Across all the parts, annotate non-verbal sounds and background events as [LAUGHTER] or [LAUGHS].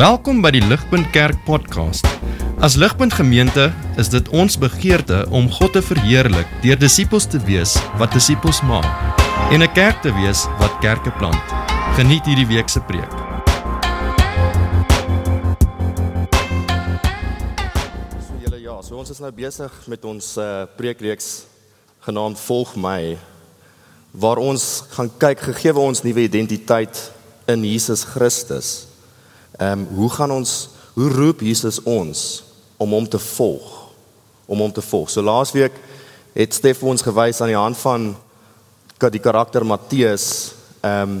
Welkom by die Ligpunt Kerk podcast. As Ligpunt Gemeente is dit ons begeerte om God te verheerlik deur disippels te wees wat disippels maak en 'n kerk te wees wat kerke plant. Geniet hierdie week se preek. So julle ja, so ons is nou besig met ons uh, preekreeks genaamd Volg my waar ons gaan kyk gegee ons nuwe identiteit in Jesus Christus. Ehm um, hoe gaan ons hoe roep Jesus ons om hom te volg? Om hom te volg. So laasweek het Stef ons gewys aan die hand van die karakter Matteus ehm um,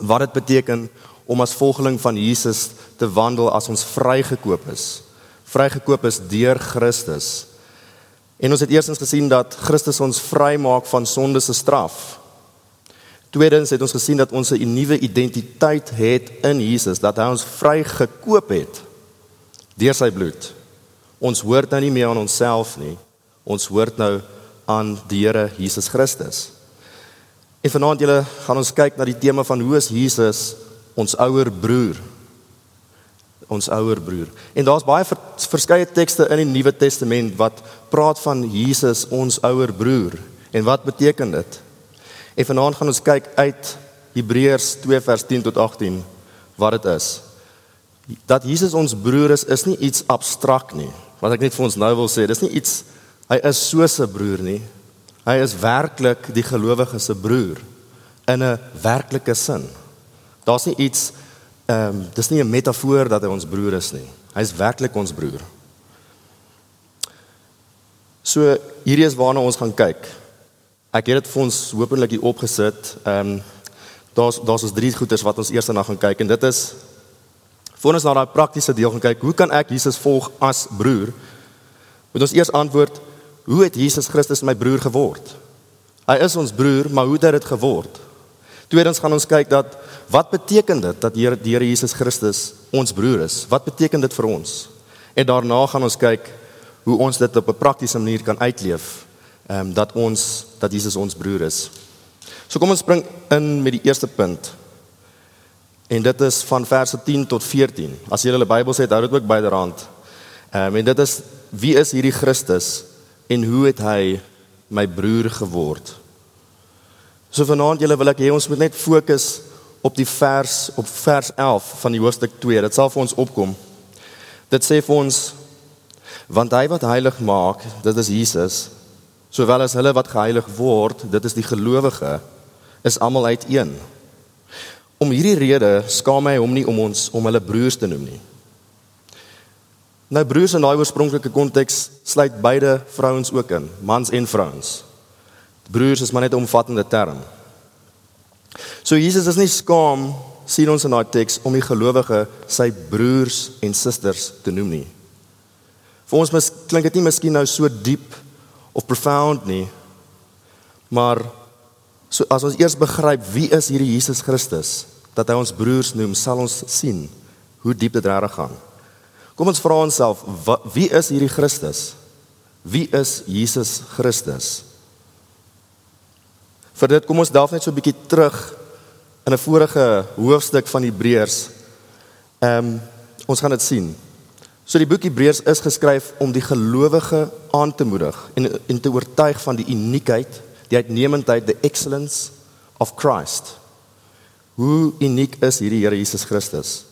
wat dit beteken om as volgeling van Jesus te wandel as ons vrygekoop is. Vrygekoop is deur Christus. En ons het eersins gesien dat Christus ons vrymaak van sonde se straf. Tweedens het ons gesien dat ons 'n nuwe identiteit het in Jesus, dat hy ons vrygekoop het deur sy bloed. Ons hoort nou nie meer aan onsself nie. Ons hoort nou aan die Here Jesus Christus. En vanaand julle gaan ons kyk na die tema van hoe is Jesus ons ouer broer? Ons ouer broer. En daar's baie verskeie tekste in die Nuwe Testament wat praat van Jesus ons ouer broer. En wat beteken dit? En vanaand gaan ons kyk uit Hebreërs 2 vers 10 tot 18 wat dit is. Dat Jesus ons broer is is nie iets abstrakt nie. Wat ek net vir ons nou wil sê, dis nie iets hy is soos 'n broer nie. Hy is werklik die gelowige se broer in 'n werklike sin. Daar's nie iets ehm um, dis nie 'n metafoor dat hy ons broer is nie. Hy is werklik ons broer. So hierdie is waarna ons gaan kyk. Ek het dit vir ons hopelik hier opgesit. Ehm um, daar's daar's ons drie goeters wat ons eers na gaan kyk en dit is voor ons na daai praktiese deel gaan kyk. Hoe kan ek Jesus volg as broer? Moet ons eers antwoord, hoe het Jesus Christus my broer geword? Hy is ons broer, maar hoe het dit geword? Tweedens gaan ons kyk dat wat beteken dit dat Here die Here Jesus Christus ons broer is? Wat beteken dit vir ons? En daarna gaan ons kyk hoe ons dit op 'n praktiese manier kan uitleef ehm um, dat ons dat Jesus ons broer is. So kom ons spring in met die eerste punt. En dit is van verse 10 tot 14. As jy hulle Bybel sê, hou dit ook byderhand. Ehm um, en dit is wie is hierdie Christus en hoe het hy my broer geword? So vanaand julle wil ek hê ons moet net fokus op die vers op vers 11 van die hoofstuk 2. Dit sal vir ons opkom. Dit sê vir ons want hy wat heilig maak, dit is Jesus sowel as hulle wat geheilig word, dit is die gelowige, is almal uiteen. Om hierdie rede skaam hy hom nie om ons om hulle broers te noem nie. Nou broers in daai oorspronklike konteks sluit beide vrouens ook in, mans en vrouens. Broers is maar net 'n omvattende term. So Jesus is nie skaam sien ons in daai teks om die gelowige sy broers en susters te noem nie. Vir ons mis klink dit nie miskien nou so diep of profound nie. Maar so as ons eers begryp wie is hierdie Jesus Christus dat hy ons broers noem, sal ons sien hoe diep dit reg gaan. Kom ons vra onsself, wie is hierdie Christus? Wie is Jesus Christus? Vir dit kom ons dalk net so 'n bietjie terug in 'n vorige hoofstuk van Hebreërs. Ehm um, ons gaan dit sien. So die boek Hebreërs is geskryf om die gelowige aan te moedig en en te oortuig van die uniekheid, die uitnemendheid, the excellence of Christ. Hoe uniek is hierdie Here Jesus Christus?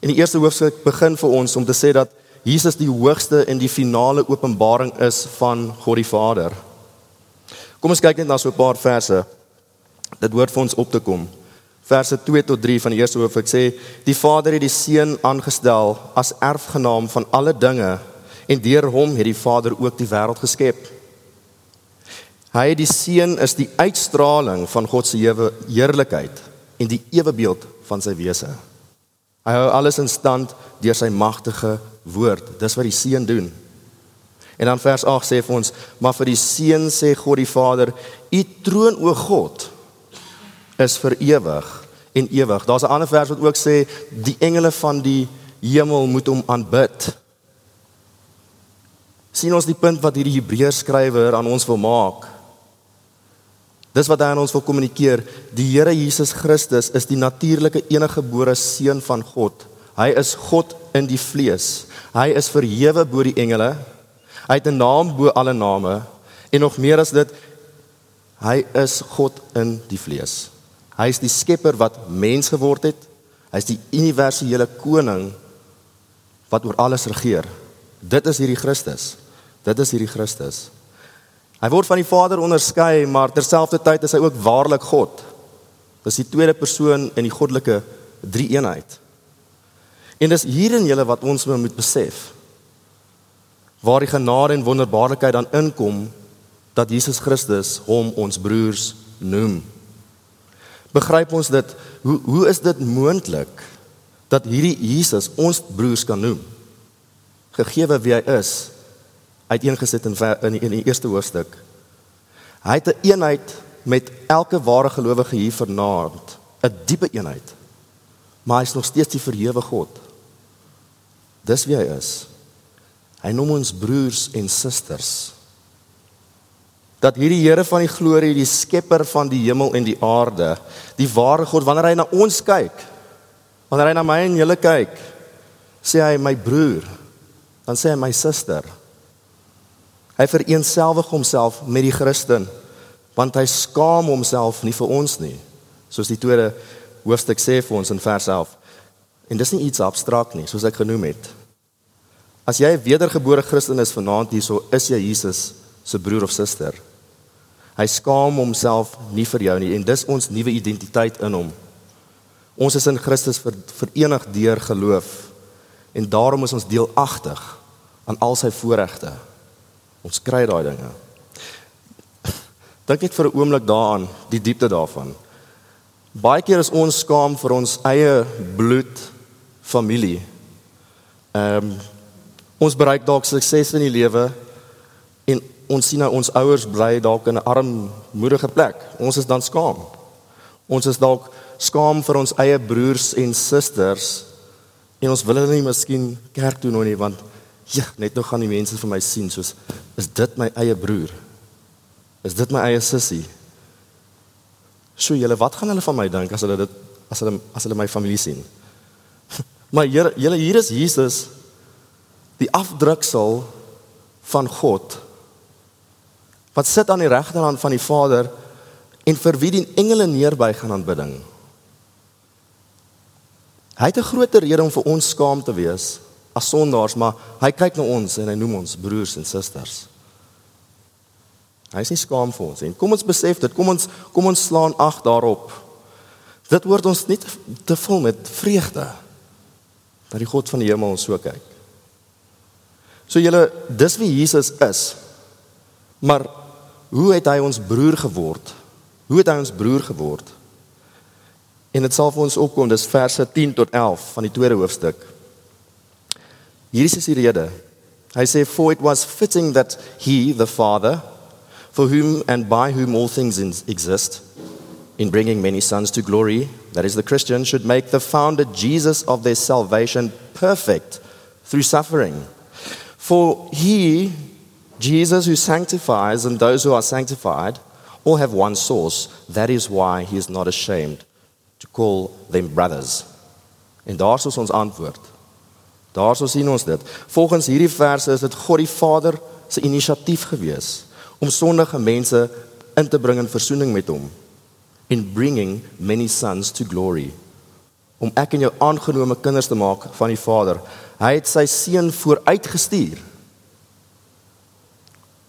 In die eerste hoofstuk begin vir ons om te sê dat Jesus die hoogste en die finale openbaring is van God die Vader. Kom ons kyk net na so 'n paar verse. Dit hoort vir ons op te kom verse 2 tot 3 van die eerste hoofstuk sê die Vader het die seun aangestel as erfgenaam van alle dinge en deur hom het die Vader ook die wêreld geskep. Hy die seun is die uitstraling van God se heerlikheid en die ewebeeld van sy wese. Hy hou alles in stand deur sy magtige woord. Dis wat die seun doen. En dan vers 8 sê vir ons, maar vir die seun sê God die Vader, u troon o God is vir ewig en ewig. Daar's 'n ander vers wat ook sê die engele van die hemel moet hom aanbid. sien ons die punt wat hierdie Hebreërs skrywer aan ons wil maak. Dis wat hy aan ons wil kommunikeer. Die Here Jesus Christus is die natuurlike eniggebore seun van God Hy is God in die vlees. Hy is verhewe bo die engele. Hy het 'n naam bo alle name en nog meer as dit hy is God in die vlees. Hy is die skepper wat mens geword het. Hy is die universele koning wat oor alles regeer. Dit is hierdie Christus. Dit is hierdie Christus. Hy word van die Vader onderskei, maar terselfdertyd is hy ook waarlik God. Dis die tweede persoon in die goddelike drie-eenheid. En dis hierin julle wat ons moet besef waar die genade en wonderbaarlikheid dan inkom dat Jesus Christus hom ons broers noem. Begryp ons dit? Hoe hoe is dit moontlik dat hierdie Jesus ons broers kan noem? Gegeewe wie hy is, uiteengesit in in die, in die eerste hoofstuk. Hy het 'n een eenheid met elke ware gelowige hier vanaand, 'n diepe eenheid. Maar hy is nog steeds die verhewe God. Dis wie hy is. Hy noem ons broers en susters dat hierdie Here van die glorie, die skepper van die hemel en die aarde, die ware God, wanneer hy na ons kyk, wanneer hy na my en julle kyk, sê hy my broer, dan sê hy my suster. Hy vereenselwig homself met die Christen, want hy skaam homself nie vir ons nie, soos die tweede hoofstuk sê vir ons in vers 11. En dis nie iets abstrakt nie, soos ek genoem het. As jy 'n wedergebore Christen is vanaand hierso, is jy Jesus se broer of suster. Hy skaam homself nie vir jou nie en dis ons nuwe identiteit in hom. Ons is in Christus ver, verenig deur geloof en daarom is ons deelagtig aan al sy voorregte. Ons kry daai dinge. Dink net vir 'n oomblik daaraan, die diepte daarvan. Baie keer is ons skaam vir ons eie bloed familie. Ehm um, ons bereik dalk sukses in die lewe en ons sien nou ons ouers bly dalk in 'n armoedige plek. Ons is dan skaam. Ons is dalk skaam vir ons eie broers en susters en ons wil hulle nie miskien kerk toe nou nie want ja, net nou gaan die mense vir my sien soos is dit my eie broer? Is dit my eie sussie? So julle, wat gaan hulle van my dink as hulle dit as hulle as hulle my familie sien? [LAUGHS] Maar julle julle hier is Jesus die afdruksel van God wat sit aan die regterhand van die Vader en vir wie die engele neerbuig gaan aanbidding. Hy het 'n groter rede om vir ons skaam te wees as sondaars, maar hy kyk na ons en hy noem ons broers en susters. Hy is nie skaam vir ons nie. Kom ons besef dit. Kom ons kom ons slaan ag daarop. Dit word ons nie te vol met vreugde dat die God van die hemel ons so kyk. So julle, dis wie Jesus is. Maar Hoe het hy ons broer geword? Hoe het hy ons broer geword? En dit sal vir ons opkom, dis verse 10 tot 11 van die tweede hoofstuk. Hier is die rede. Hy sê for it was fitting that he the father for whom and by whom all things exist in bringing many sons to glory that is the Christian should make the founder Jesus of their salvation perfect through suffering. For he Jesus, who sanctifies, and those who are sanctified all have one source. That is why he is not ashamed to call them brothers. En daar is ons antwoord. Daar sien ons dit. Volgens hierdie verse is dit God die Vader se inisiatief gewees om sondige mense in te bring in versoening met hom in bringing many sons to glory. Om ek en jou aangenome kinders te maak van die Vader. Hy het sy seun vooruitgestuur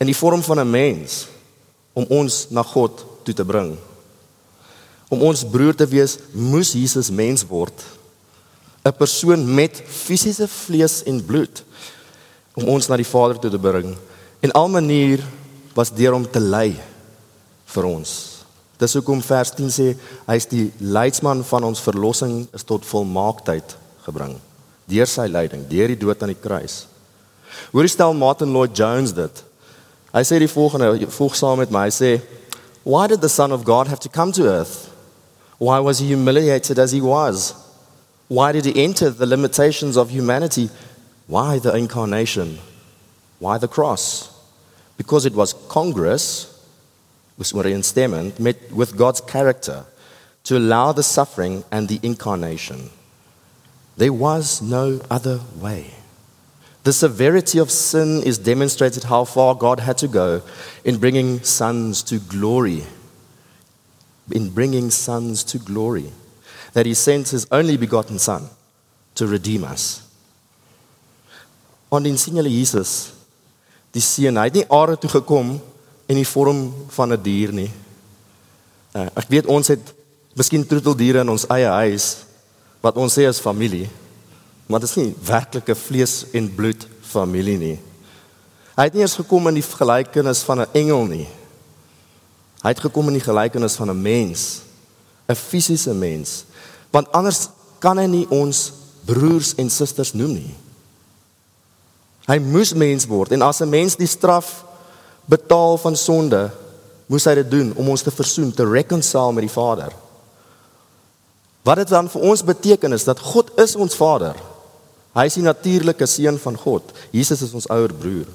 in die vorm van 'n mens om ons na God toe te bring. Om ons broer te wees, moes Jesus mens word. 'n Persoon met fisiese vlees en bloed om ons na die Vader toe te bring. En al manier was deur hom te ly vir ons. Dis hoekom vers 10 sê hy is die leidsman van ons verlossing is tot volmaaktheid gebring deur sy lyding, deur die dood aan die kruis. Hoorie stel Martin Lloyd Jones dit. Hy sê die volgende, volg saam met my. Hy sê, "Why did the son of God have to come to earth? Why was he humiliated as he was? Why did he enter the limitations of humanity? Why the incarnation? Why the cross? Because it was congress met with God's character to allow the suffering and the incarnation." There was no other way. The severity of sin is demonstrated how far God had to go in bringing sons to glory. In bringing sons to glory. That he sent his only begotten son to redeem us. Want dan sien julle Jesus, die seun, hy het nie aarde toe gekom in die vorm van 'n dier nie. Uh, ek weet ons het miskien troeteldiere in ons eie huis wat ons sê is familie. Maar dit is nie werklike vlees en bloed familie nie. Hy het nie eens gekom in die gelykenis van 'n engel nie. Hy het gekom in die gelykenis van 'n mens, 'n fisiese mens. Want anders kan hy nie ons broers en susters noem nie. Hy moes mens word en as 'n mens die straf betaal van sonde, moes hy dit doen om ons te versoen, te reconcile met die Vader. Wat dit dan vir ons beteken is dat God is ons Vader. Hy is die natuurlike seun van God. Jesus is ons ouer broer.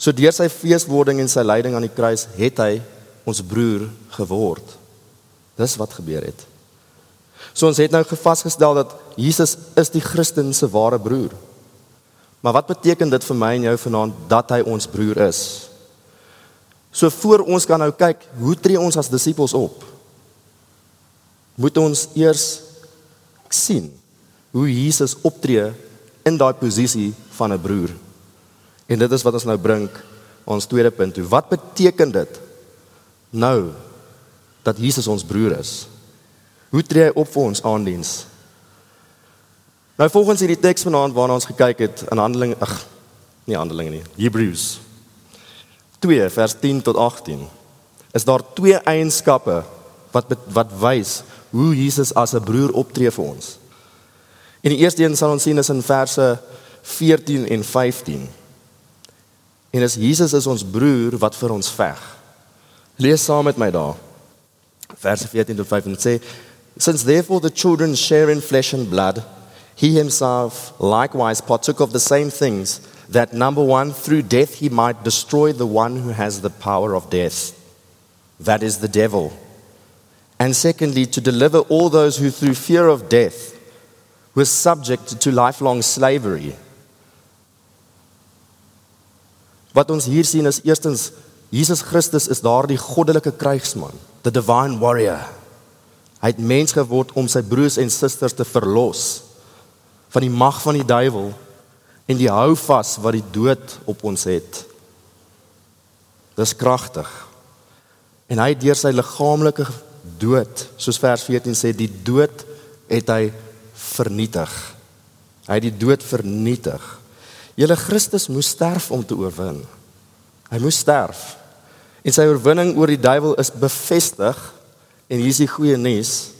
So deur sy feeswording en sy lyding aan die kruis het hy ons broer geword. Dis wat gebeur het. So ons het nou gevasgestel dat Jesus is die Christen se ware broer. Maar wat beteken dit vir my en jou vanaand dat hy ons broer is? So voor ons kan nou kyk, hoe tree ons as disippels op? Moet ons eers sien hoe Jesus optree in daai posisie van 'n broer. En dit is wat ons nou bring ons tweede punt toe. Wat beteken dit nou dat Jesus ons broer is? Hoe tree hy op vir ons aandiens? Nou volgens hierdie teks vanaand waarna ons gekyk het in Handelinge ag nie Handelinge nie Hebreërs 2 vers 10 tot 18 is daar twee eienskappe wat wat wys hoe Jesus as 'n broer optree vir ons. En die eerste een sal ons sien is in verse 14 en 15. En as Jesus is ons broer wat vir ons veg. Lees saam met my daar. Verse 14 tot 15 sê since therefore the children share in flesh and blood he himself likewise partook of the same things, that number one, through death he might destroy the one who has the power of death, that is the devil. And secondly, to deliver all those who through fear of death were subject to lifelong slavery. Wat ons hier sien is eerstens Jesus Christus is daardie goddelike krygsman, the divine warrior. Hy het mens geword om sy broers en susters te verlos van die mag van die duiwel en die houvas wat die dood op ons het. Dis kragtig. En hy deur sy liggaamlike dood, soos vers 14 sê, die dood het hy vernietig. Hy het die dood vernietig. Julle Christus moes sterf om te oorwin. Hy moes sterf. En sy oorwinning oor die duiwel is bevestig en hier is die goeie nuus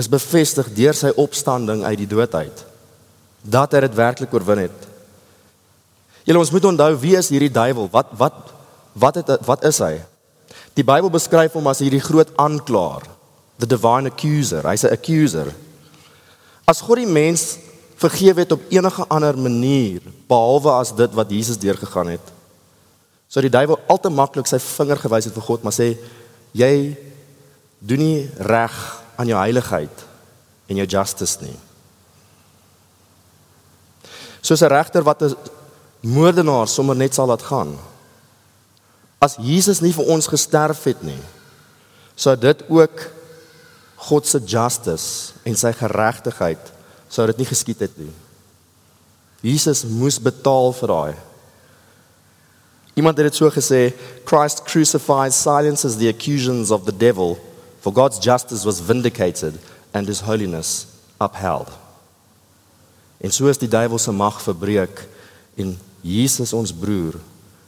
is bevestig deur sy opstanding uit die dood uit dat hy dit werklik oorwin het. Julle ons moet onthou wie is hierdie duiwel? Wat wat wat het wat is hy? Die Bybel beskryf hom as hierdie groot aanklaer, the divine accuser. Hy's 'n accuser. As God die mens vergewe het op enige ander manier behalwe as dit wat Jesus deurgegaan het. So die duiwel al te maklik sy vinger gewys het vir God, maar sê jy doen nie reg aan jou heiligheid en jou justice nie soos 'n regter wat 'n moordenaar sommer net sal laat gaan. As Jesus nie vir ons gesterf het nie, sou dit ook God se justice en sy geregtigheid sou dit nie geskied het nie. Jesus moes betaal vir daai. Iemand het dit so gesê, Christ crucified silences the accusations of the devil, for God's justice was vindicated and his holiness upheld. En so is die duiwel se mag verbreek en Jesus ons broer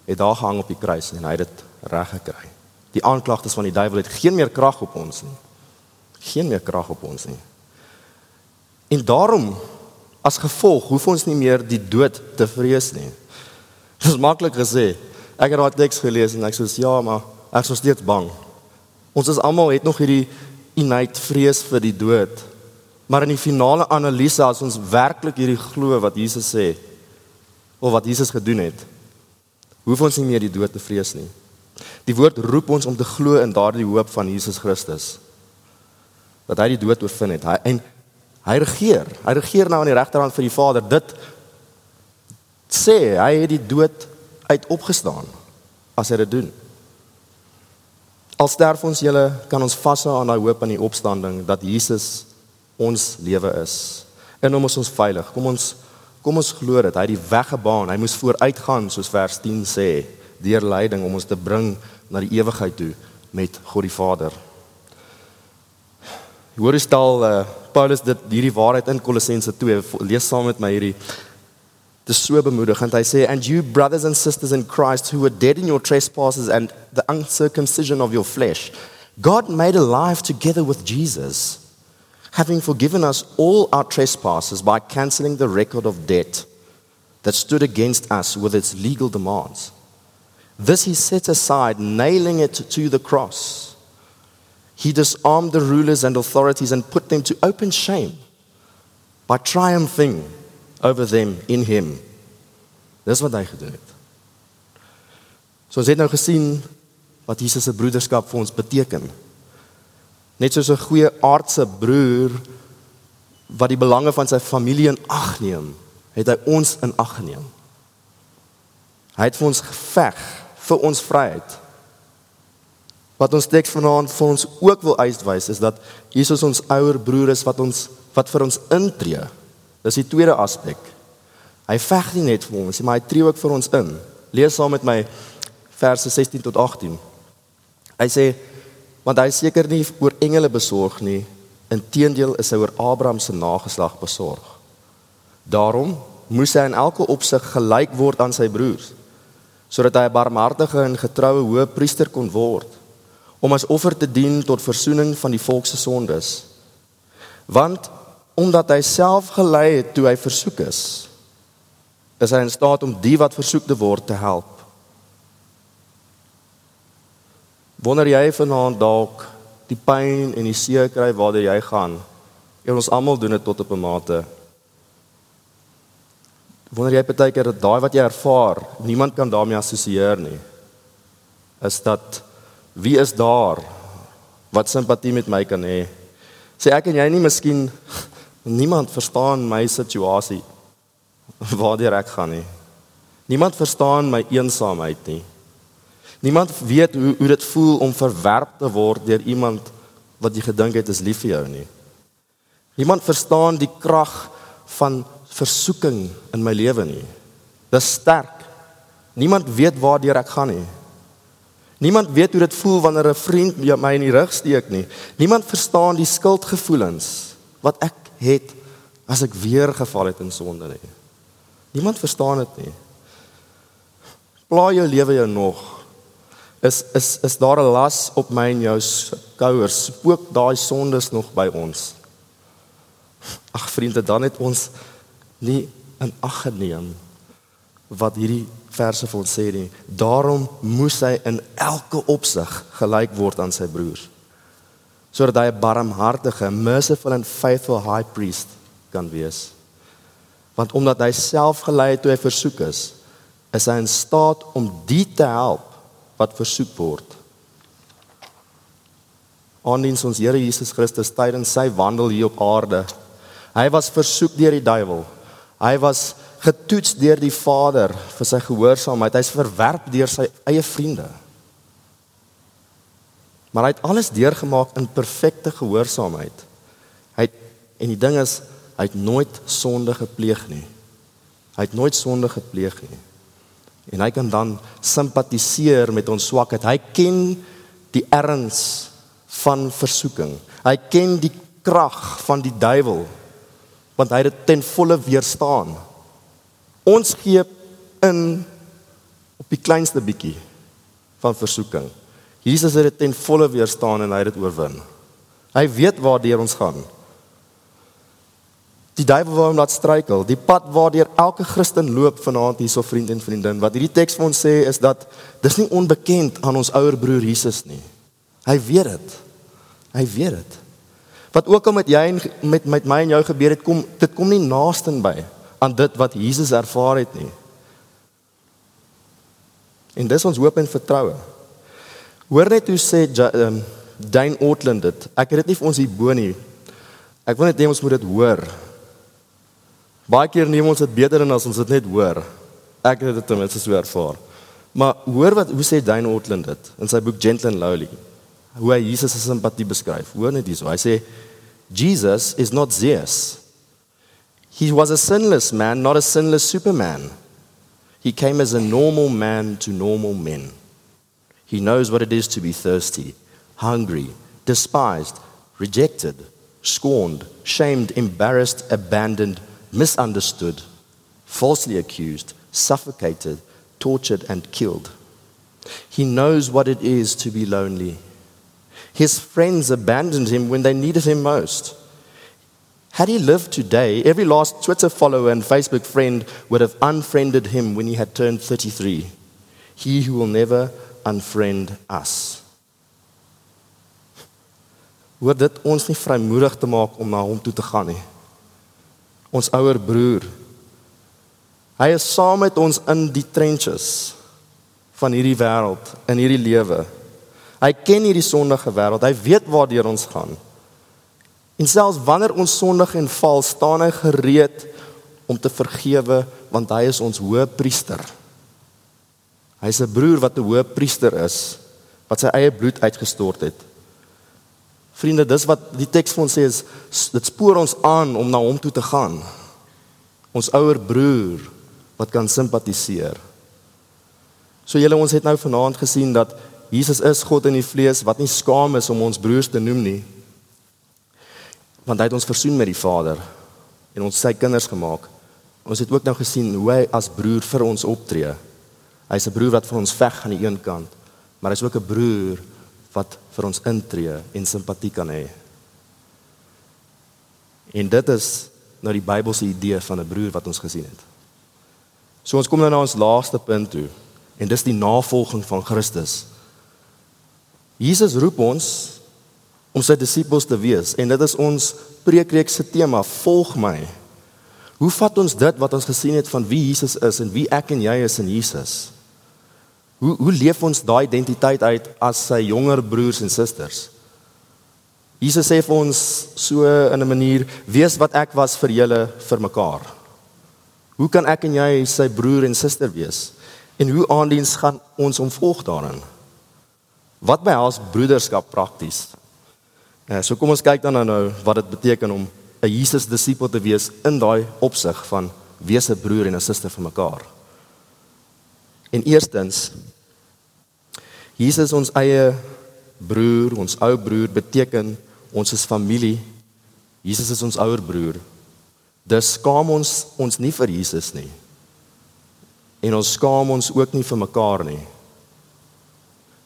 het daar gehang op die kruis en hy het dit reg gekry. Die aanklagtes van die duiwel het geen meer krag op ons nie. Geen meer krag op ons nie. En daarom as gevolg hoef ons nie meer die dood te vrees nie. Dit is maklik gesê. Ek het daai teks gelees en ek sê ja, maar ek is steeds bang. Ons is almal het nog hierdie innate vrees vir die dood. Maar in die finale analise as ons werklik hierdie glo wat Jesus sê of wat Jesus gedoen het, hoef ons nie meer die dood te vrees nie. Die woord roep ons om te glo in daardie hoop van Jesus Christus. Dat hy die dood oorwin het. Hy en Hy regeer. Hy regeer nou aan die regterhand van die Vader. Dit sê hy het die dood uit opgestaan as hy dit doen. Al sterf ons julle kan ons vashou aan daai hoop aan die opstanding dat Jesus ons lewe is. En hom is ons veilig. Kom ons kom ons glo dit. Hy die weg gebaan. Hy moes vooruitgaan soos vers 10 sê, deur lyding om ons te bring na die ewigheid toe met God die Vader. Hoor eens stel uh, Paulus dit hierdie waarheid in Kolossense 2 lees saam met my hierdie Dis so bemoedigend. Hy sê and you brothers and sisters in Christ who were dead in your trespasses and the uncircumcision of your flesh God made alive together with Jesus having forgiven us all our trespasses by canceling the record of debt that stood against us with its legal demands. This he set aside, nailing it to the cross. He disarmed the rulers and authorities and put them to open shame by triumphing over them in him. Dis wat hy gedoen het. So ons het nou gesien wat Jesus se broederskap vir ons beteken. Net soos 'n goeie aardse broer wat die belange van sy familie in ag neem, het hy ons in ag geneem. Hy het vir ons geveg vir ons vryheid. Wat ons teks vanaand vir ons ook wil uitwys is dat Jesus ons ouer broer is wat ons wat vir ons intree. Dis die tweede aspek. Hy veg nie net vir ons, maar hy tree ook vir ons in. Lees saam met my verse 16 tot 18. Hy sê want hy seker nie oor engele besorg nie inteendeel is hy oor Abraham se nageslag besorg daarom moes hy in elke opsig gelyk word aan sy broers sodat hy 'n barmhartige en getroue hoëpriester kon word om as offer te dien tot verzoening van die volk se sondes want omdat hy self gelei het toe hy versoek is is hy in staat om die wat versoek te word te help Wonder jy vanaand dalk die pyn en die seer kry waartoe jy gaan? En ons almal doen dit tot op 'n mate. Wonder jy partykeer dat daai wat jy ervaar, niemand kan daarmee assosieer nie. Is dat wie is daar wat simpatie met my kan hê? Sê ek en jy nie miskien niemand verstaan my situasie waartoe ek gaan nie. Niemand verstaan my eensaamheid nie. Niemand weet hoe hoe dit voel om verwerp te word deur iemand wat jy gedink het is lief vir jou nie. Niemand verstaan die krag van versoeking in my lewe nie. Dis sterk. Niemand weet waartoe ek gaan nie. Niemand weet hoe dit voel wanneer 'n vriend my in die rug steek nie. Niemand verstaan die skuldgevoelens wat ek het as ek weer geval het in sonde nie. Niemand verstaan dit nie. Pla jou lewe jou nog is is is daar 'n las op my en jou skouers spook daai sondes nog by ons ag vriende dan het ons nie in ag geneem wat hierdie verse vir ons sê nie daarom moes hy in elke opsig gelyk word aan sy broers sodat hy 'n barmhartige merciful and faithful high priest kan wees want omdat hy self gelei het toe hy versoek is is hy in staat om die te help wat versoek word. Aandiens ons Here Jesus Christus tydens sy wandel hier op aarde. Hy was versoek deur die duiwel. Hy was getoets deur die Vader vir sy gehoorsaamheid. Hy's verwerp deur sy eie vriende. Maar hy het alles deurgemaak in perfekte gehoorsaamheid. Hy het, en die ding is hy het nooit sonde gepleeg nie. Hy het nooit sonde gepleeg nie. En hy kan dan simpatiseer met ons swakheid. Hy ken die erns van versoeking. Hy ken die krag van die duiwel want hy het dit ten volle weerstaan. Ons gee in op die kleinste bietjie van versoeking. Jesus het dit ten volle weerstaan en hy het dit oorwin. Hy weet waartoe ons gaan. Die duiwel wou hom laat struikel. Die pad waardeur elke Christen loop vanaand hierso vriend en vriendin. Wat hierdie teks vir ons sê is dat dis nie onbekend aan ons ouer broer Jesus nie. Hy weet dit. Hy weet dit. Wat ook al met jy en met met my en jou gebeur het, kom dit kom nie naaste by aan dit wat Jesus ervaar het nie. En dis ons hoop en vertroue. Hoor net hoe sê um, Dane Ortland dit. Ek het dit nie vir ons hier bo nie. Ek wil net hê ons moet dit hoor. Baie keer neem ons dit beter dan as ons dit net hoor. Ek het dit ten minste so ervaar. Maar hoor wat hoe sê Dane Ortland dit in sy boek Gentle and Lowly. Hoe hy Jesus se simpatie beskryf. Hoor net hierso. Hy sê Jesus is not Zeus. He was a sinless man, not a sinless superman. He came as a normal man to normal men. He knows what it is to be thirsty, hungry, despised, rejected, scorned, shamed, embarrassed, abandoned, misunderstood, falsely accused, suffocated, tortured, and killed. He knows what it is to be lonely. His friends abandoned him when they needed him most. Had he lived today, every last Twitter follower and Facebook friend would have unfriended him when he had turned 33. He who will never unfriend us. Hoor dit ons nie vrymoedig te maak om na hom toe te gaan nie. Ons ouer broer. Hy is saam met ons in die trenches van hierdie wêreld, in hierdie lewe. Hy ken hierdie sondige wêreld. Hy weet waartoe ons gaan. En selfs wanneer ons sondig en val, staan hy gereed om te vergewe want hy is ons hoëpriester. Hy's 'n broer wat 'n hoëpriester is wat sy eie bloed uitgestort het. Vriende, dis wat die teks vir ons sê is dit spoor ons aan om na hom toe te gaan. Ons ouer broer wat kan simpatiseer. So julle ons het nou vanaand gesien dat Jesus is God in die vlees wat nie skaam is om ons broers te noem nie want hy het ons versoen met die Vader en ons sy kinders gemaak. Ons het ook nou gesien hoe hy as broer vir ons optree. Hy's 'n broer wat vir ons veg aan die een kant, maar hy's ook 'n broer wat vir ons intree en simpatie kan hê. En dit is nou die Bybelse idee van 'n broer wat ons gesien het. So ons kom nou na ons laaste punt toe en dis die navolging van Christus. Jesus roep ons om sy disippels te wees. En dit is ons preekreeks se tema volg my. Hoe vat ons dit wat ons gesien het van wie Jesus is en wie ek en jy is in Jesus? Hoe hoe leef ons daai identiteit uit as sy jonger broers en susters? Jesus sê vir ons so in 'n manier wees wat ek was vir julle vir mekaar. Hoe kan ek en jy sy broer en suster wees? En hoe aandiens gaan ons hom volg daarin? Wat behels broederskap prakties so kom ons kyk dan nou wat dit beteken om 'n Jesus disipel te wees in daai opsig van wees 'n broer en 'n suster vir mekaar. En eerstens Jesus ons eie broer, ons ou broer beteken ons is familie. Jesus is ons ouer broer. Dis skaam ons ons nie vir Jesus nie. En ons skaam ons ook nie vir mekaar nie.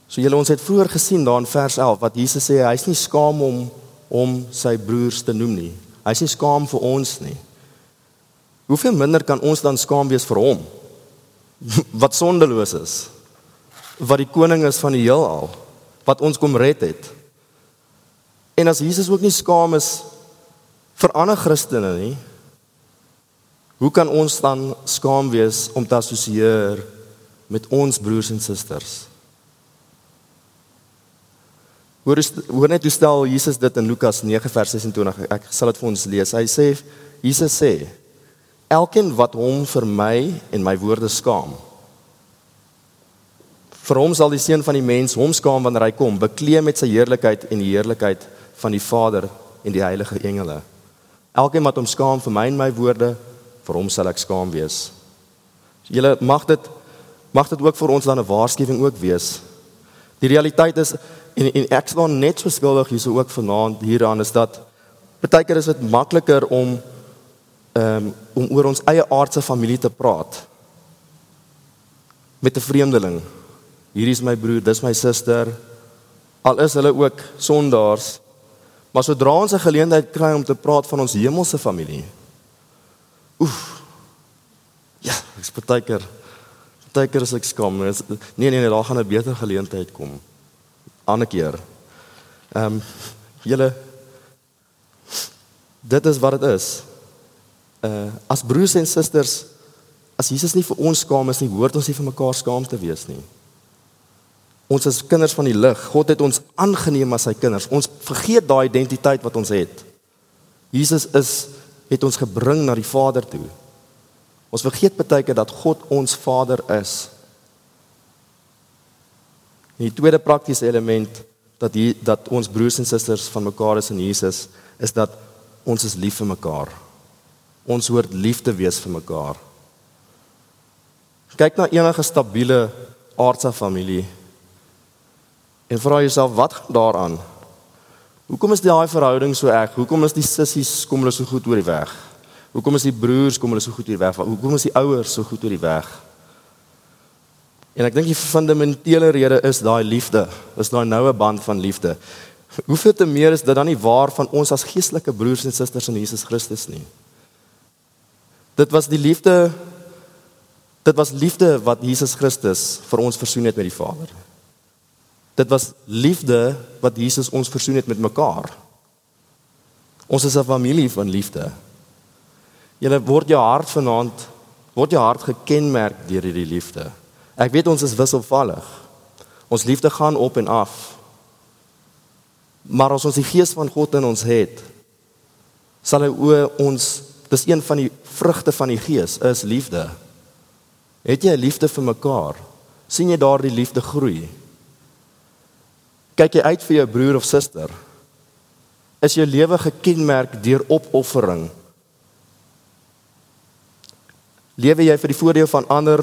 So julle ons het vroeër gesien daar in vers 11 wat Jesus sê hy's nie skaam om om sy broers te noem nie. Hy's nie skaam vir ons nie. Hoeveel minder kan ons dan skaam wees vir hom [LAUGHS] wat sondeloos is? Wat die koning is van die heelal, wat ons kom red het. En as Jesus ook nie skaam is vir ander Christene nie, hoe kan ons dan skaam wees om te assosieer met ons broers en susters? Hoor hoor net hoe stel Jesus dit in Lukas 9 vers 26. Ek sal dit vir ons lees. Hy sê Jesus sê: Elkeen wat hom vir my en my woorde skaam, vir hom sal die seun van die mens hom skaam wanneer hy kom, bekleed met sy heerlikheid en die heerlikheid van die Vader en die heilige engele. Elkeen wat hom skaam vir my en my woorde, vir hom sal ek skaam wees. Julle mag dit mag dit ook vir ons dan 'n waarskuwing ook wees. Die realiteit is En en ek staan net so skuldig hierso ook vanaand hieraan is dat baie keer is dit makliker om um, om oor ons eie aardse familie te praat met 'n vreemdeling. Hierdie is my broer, dis my suster. Al is hulle ook sondaars, maar sodra ons 'n geleentheid kry om te praat van ons hemelse familie. Oef. Ja, ek's baie keer baie keer as ek skaam. Nee nee nee, daar gaan 'n beter geleentheid kom ander keer. Ehm um, julle dit is wat dit is. Uh as broers en susters as Jesus nie vir ons skaam is nie, hoort ons nie vir mekaar skaam te wees nie. Ons is kinders van die lig. God het ons aangeneem as sy kinders. Ons vergeet daai identiteit wat ons het. Jesus is het ons gebring na die Vader toe. Ons vergeet baie keer dat God ons Vader is. En die tweede praktiese element dat hier dat ons broers en susters van mekaar is in Jesus is dat ons is lief vir mekaar. Ons hoort lief te wees vir mekaar. Kyk na enige stabiele aardse familie en vra jouself wat gaan daaraan? Hoekom is daai verhouding so erg? Hoekom is die sissies kom hulle so goed oor die weg? Hoekom is die broers kom hulle so goed oor die weg? Hoekom is die ouers so goed oor die weg? En ek dink die fundamentele rede is daai liefde. Is daai noue band van liefde. Hoeveel te meer is dit dan nie waar van ons as geestelike broers en susters in Jesus Christus nie? Dit was die liefde dit was liefde wat Jesus Christus vir ons versoen het met die Vader. Dit was liefde wat Jesus ons versoen het met mekaar. Ons is 'n familie van liefde. Julle word jou hart vanaand word jou hart gekenmerk deur hierdie liefde. Ek weet ons is wisselvallig. Ons liefde gaan op en af. Maar as ons die gees van God in ons het, sal hy o ons dis een van die vrugte van die gees is liefde. Het jy liefde vir mekaar? sien jy daardie liefde groei? kyk jy uit vir jou broer of suster? Is jou lewe gekenmerk deur opoffering? Lewe jy vir die voordeel van ander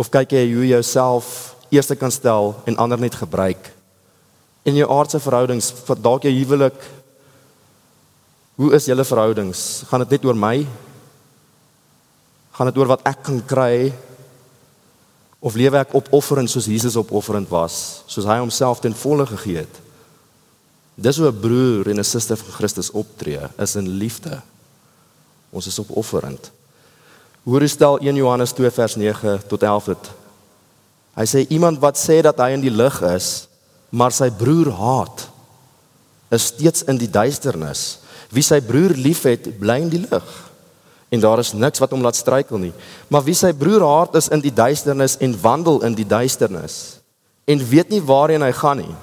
of kyk jy hoe jy jouself eerste kan stel en ander net gebruik? In jou aardse verhoudings, dalk jou huwelik, hoe is julle verhoudings? Gaan dit net oor my? Gaan dit oor wat ek kan kry Of lewe ek opofferend soos Jesus opofferend was, soos hy homself ten volle gegee het? Dis hoe 'n broer en 'n suster van Christus optree, is in liefde. Ons is opofferend. Hoor stel 1 Johannes 2 vers 9 tot 11 dit. Hy sê iemand wat sê dat hy in die lig is, maar sy broer haat, is steeds in die duisternis. Wie sy broer liefhet, bly in die lig en daar is niks wat hom laat struikel nie. Maar wie sy broer haat is in die duisternis en wandel in die duisternis en weet nie waarheen hy gaan nie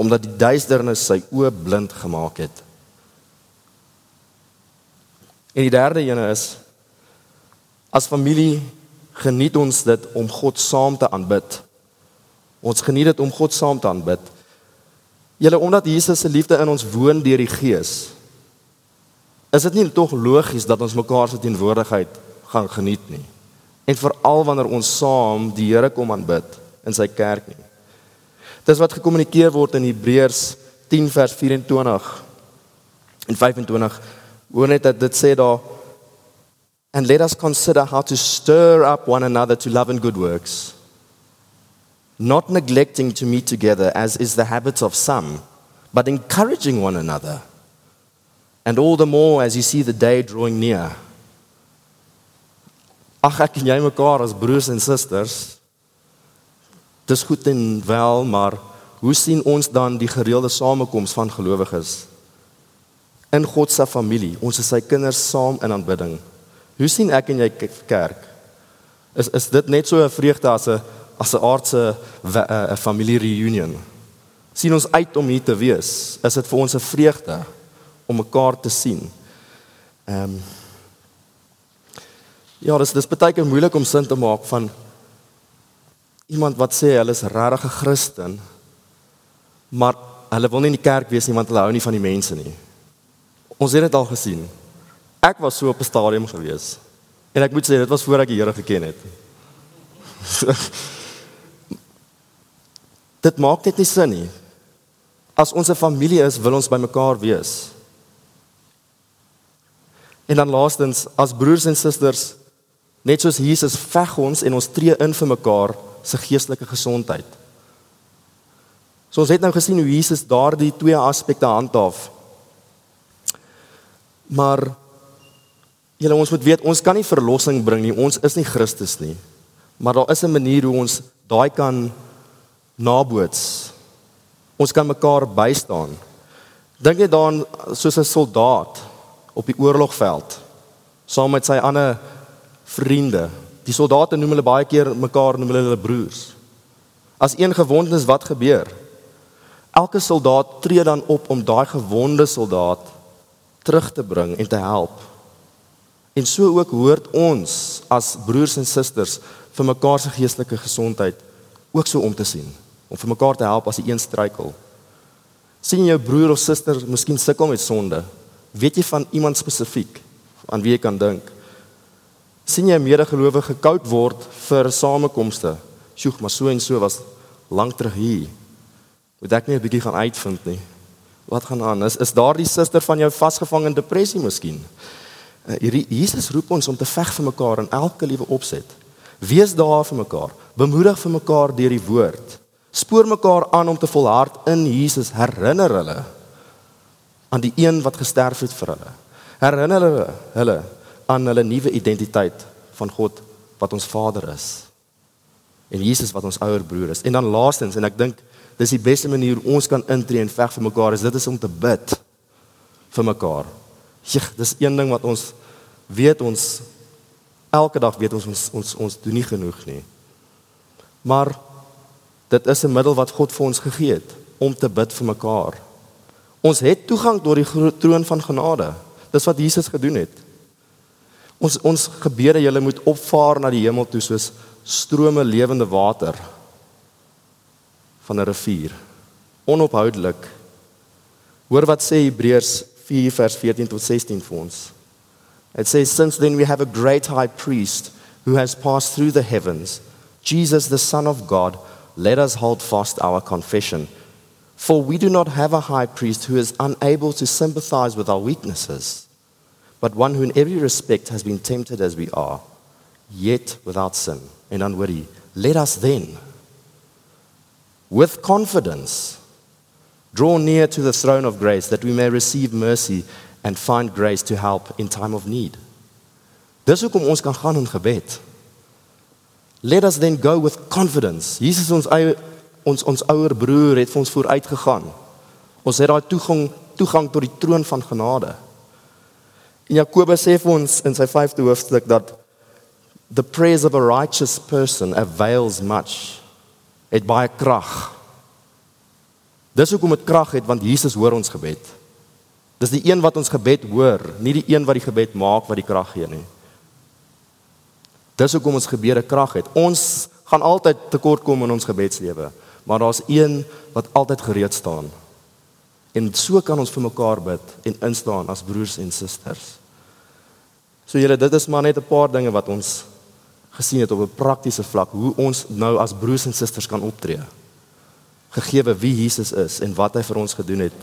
omdat die duisternis sy oë blind gemaak het. En die derde ene is as familie geniet ons dit om God saam te aanbid. Ons geniet dit om God saam te aanbid. Julle omdat Jesus se liefde in ons woon deur die Gees is dit nie tog logies dat ons mekaar se teenwoordigheid gaan geniet nie. En veral wanneer ons saam die Here kom aanbid in sy kerk nie. Dis wat gekommunikeer word in Hebreërs 10 vers 24 en 25. Hoor net dat dit sê daar and let us consider how to stir up one another to love and good works not neglecting to meet together as is the habit of some but encouraging one another and all the more as you see the day drawing near. Ag ek en jy mekaar as broers en susters. Dis goed en wel, maar hoe sien ons dan die gereelde samekoms van gelowiges in God se familie? Ons is sy kinders saam in aanbidding. Hoe sien ek en jy kerk? Is is dit net so 'n vreugde as 'n as 'n aardse 'n familie reunion? sien ons uit om hier te wees? Is dit vir ons 'n vreugde? om mekaar te sien. Ehm um, Ja, dis dis baie keer moeilik om sin te maak van iemand wat sê hulle is regtig 'n Christen, maar hulle wil nie in die kerk wees nie want hulle hou nie van die mense nie. Ons het dit al gesien. Ek was so op 'n stadium gewees. En ek moet sê dit was voor ek die Here geken het. [LAUGHS] dit maak net nie sin nie. As ons 'n familie is, wil ons by mekaar wees. En dan laastens, as broers en susters, net soos Jesus veg ons en ons tree in vir mekaar se geestelike gesondheid. So ons het nou gesien hoe Jesus daardie twee aspekte handhaaf. Maar julle ons moet weet, ons kan nie verlossing bring nie. Ons is nie Christus nie. Maar daar is 'n manier hoe ons daai kan naboots. Ons kan mekaar bystaan. Dink jy daaraan soos 'n soldaat op die oorlogveld saam met sy ander vriende. Die soldate noem hulle baie keer mekaar noem hulle hulle broers. As een gewond is, wat gebeur? Elke soldaat tree dan op om daai gewonde soldaat terug te bring en te help. En so ook hoort ons as broers en susters vir mekaar se geestelike gesondheid ook so om te sien om vir mekaar te help as die een struikel. sien jou broer of suster miskien sukkel met sonde? Weet jy van iemand spesifiek aan wie jy kan dink? sien jy 'n medegelowige koud word vir samekomste? Sjoeg, maar so en so was lank terug hier. Moet ek net 'n bietjie gaan uitvind nie. Wat gaan aan? Is is daardie suster van jou vasgevang in depressie miskien? Uh, Jesus roep ons om te veg vir mekaar in elke liewe opset. Wees daar vir mekaar. Bemoedig vir mekaar deur die woord. Spoor mekaar aan om te volhard in Jesus. Herinner hulle aan die een wat gesterf het vir hulle. Herinner hulle hulle aan hulle nuwe identiteit van God wat ons Vader is. En Jesus wat ons ouer broer is. En dan laastens en ek dink dis die beste manier ons kan intree en veg vir mekaar is dit is om te bid vir mekaar. Ja, dis een ding wat ons weet ons elke dag weet ons ons ons, ons doen nie genoeg nie. Maar dit is 'n middel wat God vir ons gegee het om te bid vir mekaar. Ons het toegang tot die troon van genade. Dis wat Jesus gedoen het. Ons ons gebede, julle moet opvaar na die hemel toe soos strome lewende water van 'n rivier. Onophoudelik. Hoor wat sê Hebreërs 4 vers 14 to 16 vir ons. It says since then we have a great high priest who has passed through the heavens, Jesus the son of God, let us hold fast our confession. For we do not have a high priest who is unable to sympathize with our weaknesses, but one who in every respect has been tempted as we are, yet without sin. And unworthy, let us then with confidence draw near to the throne of grace that we may receive mercy and find grace to help in time of need. Dis hoekom ons kan gaan in gebed. Let us then go with confidence. Jesus ons eie ons ons ouer broer het vir ons vooruit gegaan. Ons het daai toegang toegang tot die troon van genade. En Jakobus sê vir ons in sy 5de hoofstuk dat the prayers of a righteous person avails much het baie krag. Dis hoekom dit krag het want Jesus hoor ons gebed. Dis die een wat ons gebed hoor, nie die een wat die gebed maak wat die krag gee nie. Dis hoekom ons gebede krag het. Ons gaan altyd tekort kom in ons gebedslewe, maar daar's een wat altyd gereed staan. En so kan ons vir mekaar bid en instaan as broers en susters. So julle, dit is maar net 'n paar dinge wat ons gesien het op 'n praktiese vlak hoe ons nou as broers en susters kan optree. Gegeewe wie Jesus is en wat hy vir ons gedoen het.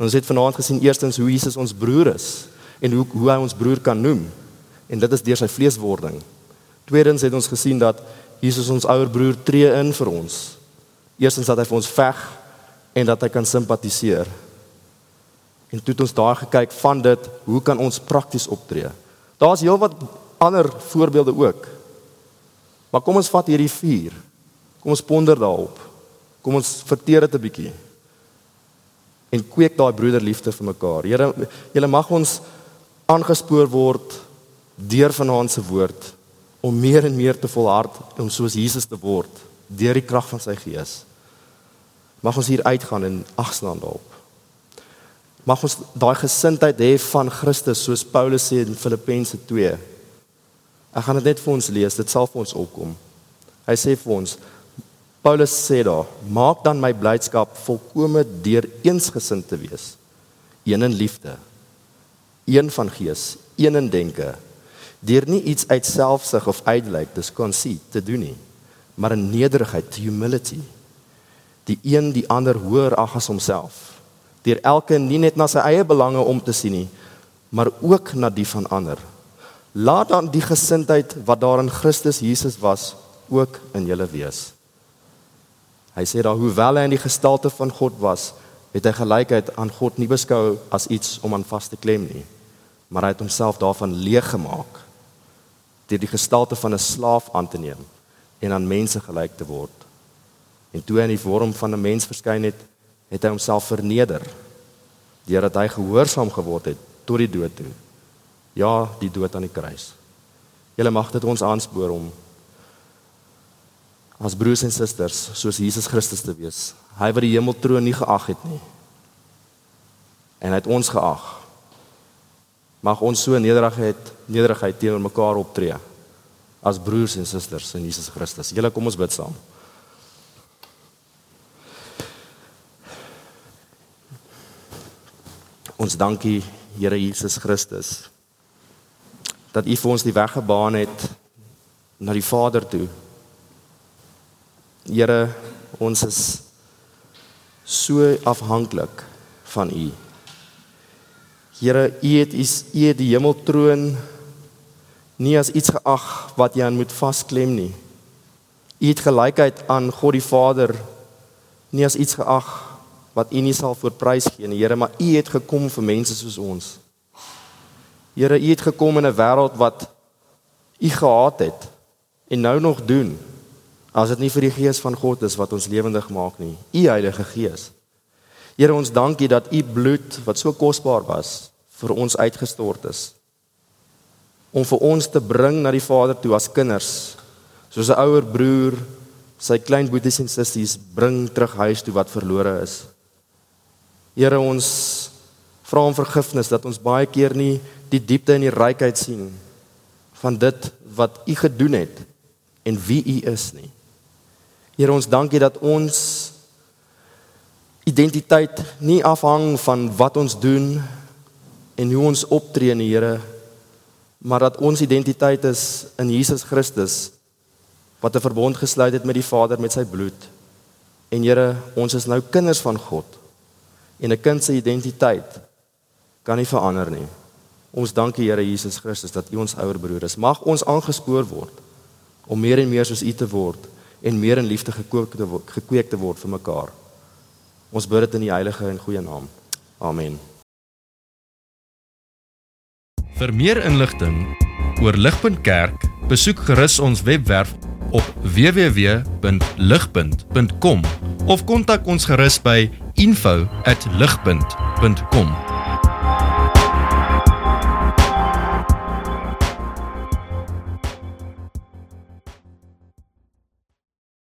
Ons het vanaand gesien eerstens hoe Jesus ons broer is en hoe hoe hy ons broer kan noem. En dit is deur sy vleeswording. Tweedens het ons gesien dat Jesus ons ouer broer tree in vir ons. Eerstens dat hy vir ons veg en dat hy kan simpatiseer. En toe het ons daar gekyk van dit, hoe kan ons prakties optree? Daar's heelwat ander voorbeelde ook. Maar kom ons vat hierdie vier. Kom ons ponder daarop. Kom ons verteer dit 'n bietjie. En kweek daai broederliefde vir mekaar. Here, julle mag ons aangespoor word deur vanaand se woord om meer en meer te volhard om soos Jesus te word deur die krag van sy gees. Mag ons hier uitgaan en agstaan daarop. Mag ons daai gesindheid hê van Christus soos Paulus sê in Filippense 2 Ek gaan dit net vir ons lees, dit sal vir ons opkom. Hy sê vir ons Paulus sê daar, maak dan my blydskap volkome deur eensgesind te wees. Een in liefde, een van gees, een in denke. Deur nie iets uit selfsug of uitlyk, dis conceit te doen nie, maar in nederigheid, humility. Die een die ander hoër ag as homself. Deur elke nie net na sy eie belange om te sien nie, maar ook na die van ander. Laat dan die gesindheid wat daar in Christus Jesus was ook in julle wees. Hy sê daar hoewel hy in die gestalte van God was, het hy gelykheid aan God nie beskou as iets om aan vas te klem nie, maar hy het homself daarvan leeg gemaak deur die gestalte van 'n slaaf aan te neem en aan mense gelyk te word. En toe hy in die vorm van 'n mens verskyn het, het hy homself verneder deurdat hy gehoorsaam geword het tot die dood toe Ja, die dood aan die kruis. Julle mag dit ons aanspoor om as broers en susters soos Jesus Christus te wees. Hy wat die hemeltroon nie geag het nie. En hy het ons geag Mag ons so nederigheid nederigheid teenoor mekaar optree as broers en susters in Jesus Christus. Julle kom ons bid saam. Ons dankie Here Jesus Christus dat U vir ons die weg gebaan het na die Vader toe. Here, ons is so afhanklik van U. Here, U het U het die hemeltroon nie as iets geag wat jy aan moet vasklem nie. U het gelykheid aan God die Vader nie as iets geag wat U nie sal voorprys gee nie, Here, maar U het gekom vir mense soos ons. Here, U het gekom in 'n wêreld wat U gehaat het en nou nog doen. As dit nie vir die Gees van God is wat ons lewendig maak nie, U Heilige Gees. Here, ons dankie dat U bloed wat so kosbaar was vir ons uitgestort is om vir ons te bring na die Vader toe as kinders. Soos 'n ouer broer sy klein boeties en sissies bring terug huis toe wat verlore is. Here ons vra om vergifnis dat ons baie keer nie die diepte en die rykheid sien van dit wat u gedoen het en wie u is nie. Here ons dankie dat ons identiteit nie afhang van wat ons doen en hoe ons optree nie, Here, maar dat ons identiteit is in Jesus Christus wat 'n verbond gesluit het met die Vader met sy bloed. En Here, ons is nou kinders van God en 'n kind se identiteit kan nie verander nie. Ons dank die Here Jesus Christus dat U ons ouer broer is. Mag ons aangespoor word om meer en meer soos U te word en meer in liefde gekook te word, gekweek te word vir mekaar. Ons bid dit in die heilige en goeie naam. Amen. Vir meer inligting oor Ligpunt Kerk, besoek gerus ons webwerf op www.ligpunt.com of kontak ons gerus by info@ligpunt.com